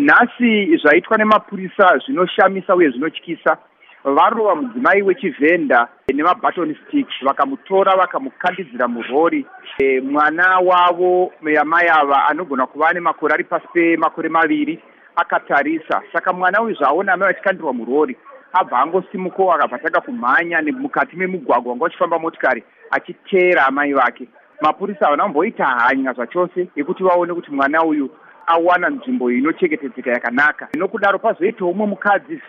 nhasi zvaitwa nemapurisa zvinoshamisa uye zvinotyisa varova mudzimai wechivhenda nemabhatoni stick vakamutora vakamukandidzira murori. E, mwana wavo yamai ava anogona kuva nemakore ari pasi pemakore maviri akatarisa. Saka mwana uyu zvaaona amai vachikandirwa murori abva angosimukawo akabva tanga kumhanya mukati memugwagwa wanga uchifamba motikari achiteera amai vake. Mapurisa havana kumboita hanya zvachose yekuti vaone kuti mwana uyu awana nzvimbo inochengetedzeka yakanaka. Nokudaro pazoitawo umwe mukadzi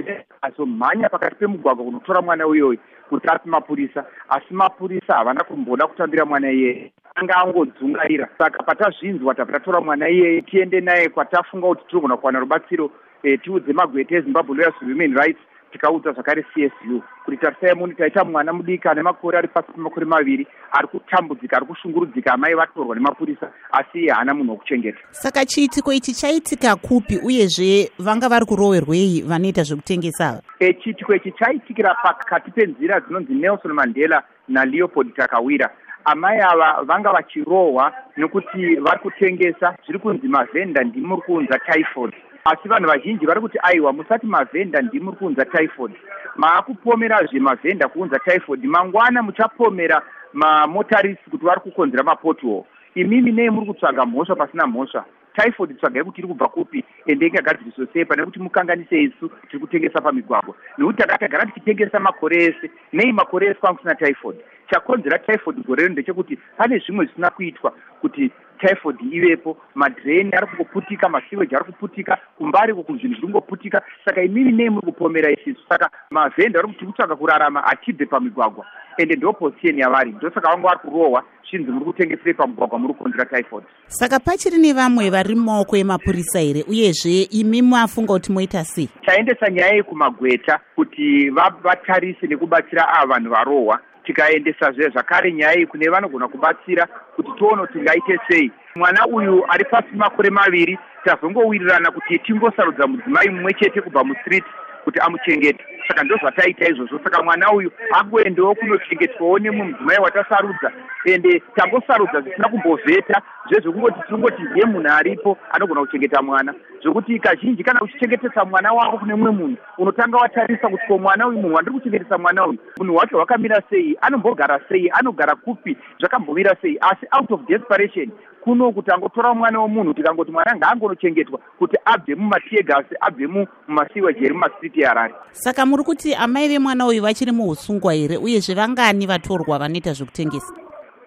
azomhanya pakati pemugwagwa kunotora mwana uyoyo kuti api mapurisa asi mapurisa havana kumboda kutambira mwana iyeye. Anga angodzungaira. Saka patazvinzwa tabva tatora mwana iyeye tiende naye kwatafunga kuti tinogona kuwana rubatsiro e, tiudze magwete ezimbabwe lawyers human rights tikaudza zvakare csu kuti tarisai muni taita mwana mudiki ane makore ari pasi pemakore maviri ari kutambudzika ari kushungurudzika amai vatorwa nemapurisa asi iye haana munhu wokuchengeta saka chiitiko ichi chaitika kupi uyezve vanga vari kurowerwei vanoita zvekutengesa? Ava e, chiitiko ichi chaitikira pakati penzira dzinonzi nelson mandela naleopold takawira amai ava vanga vachirohwa nekuti vari kutengesa. Zviri kunzi mavhenda ndimuri kuunza typhod asi vanhu vazhinji vari kuti aiwa musati mavhenda ndimuri kuunza typhod maakupomerazve mavhenda kuunza typhod mangwana muchapomera mamotarisi kuti vari kukonzera mapothol imimi nei muri kutsvaga mhosva pasina mhosva? Typhod tsvagai kuti iri kubva kupi? Ende ingagadziriswa sei pane kuti mukanganise isu tiri kutengesa pamigwagwa? Nekuti takatagara tichitengesa makore ese nei makore ese kwanga kusina typhod chakonzera typhod gore rino ndechekuti pane zvimwe zvisina kuitwa kuti typhod ivepo madhireni ari kungoputika masiweji ari kuputika kumbariko kuzvinhu zviri kungoputika. Saka imimi nei muri kupomera isisu. Saka mavhenda ari kuti kutsvaga kurarama achibve pamigwagwa ende ndo posiyeni yavari. Ndosaka vanga vari kurohwa chinzi muri kutengesere pamugwagwa muri kukonzera typhod saka pachiri nevamwe vari mumaoko emapurisa here uyezve imi mafunga kuti moita sei? Taendesa nyaya iyi kumagweta kuti vatarise nekubatsira ava vanhu varohwa. Tikaendesazve zvakare nyaya iyi kune vanogona kubatsira kuti tione kuti ngaite sei. Mwana uyu ari pasi makore maviri tazongowirirana kuti tingosarudza mudzimai mumwe chete kubva mustreet kuti amuchengete saka ndo zvataita izvozvo. Saka mwana uyu angoendewo kunochengetwawo nemwe mudzimai watasarudza. Ende tangosarudza zvisina kumbovheta zvezvekungoti tinongoti ndiye munhu aripo anogona kuchengeta mwana. Zvokuti kazhinji kana uchichengetesa mwana wako kune mumwe munhu unotanga watarisa kuti ko mwana uyu munhu wandiri kuchengetesa mwana uyu munhu wacho hwakamira sei anombogara sei anogara kupi zvakambomira sei. Asi out of desperation kuno kuti angotora mwana womunhu tikangoti mwana ngaangonochengetwa kuti abve mumatiyegasi abve mumasiweji eri mumastriti eharare saka muri kuti amai vemwana uyu vachiri muusungwa here uyezve vangani vatorwa vanoita zvekutengesa?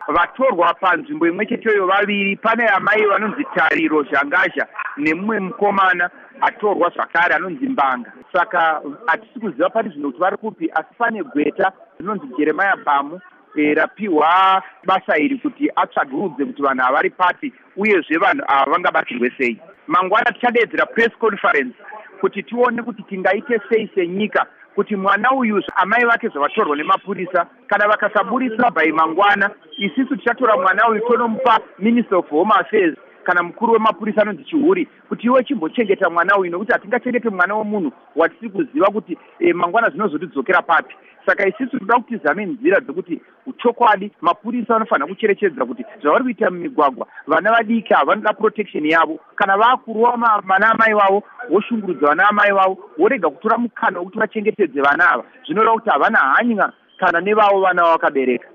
Vatorwa panzvimbo imwe cheteyo vaviri. Pane amai vanonzi tariro zvangazha nemumwe mukomana atorwa zvakare anonzi mbanga. Saka hatisi kuziva pati zvino kuti vari kupi asi pane gweta rinonzi jeremaya bamu e, rapiwa basa iri kuti atsvagurudze kuti vanhu havari pati uyezve vanhu ava vangabatsirwe sei. Mangwana tichadeedzera press conference kuti tione kuti tingaite sei senyika kuti mwana uyu amai vake zvavatorwa nemapurisa kana vakasaburisa bai mangwana isisu tichatora mwana uyu tonomupa minister of home affairs kana mukuru wemapurisa anonzi chihuri kuti iwe chimbochengeta mwana uyu nokuti hatingachengete mwana womunhu watisiri kuziva kuti e, mangwana zvinozotidzokera papi. Saka isisu toda kuti tizame nzira dzokuti chokwadi mapurisa vanofanira kucherechedza kuti zvavari kuita mumigwagwa. Vana vadiki havanoda protection yavo. Kana vaakurova vana amai vavo voshungurudza vana amai vavo vorega kutora mukana wekuti vachengetedze vana ava. Zvinoreva kuti havana hanya kana nevavo vana vavakabereka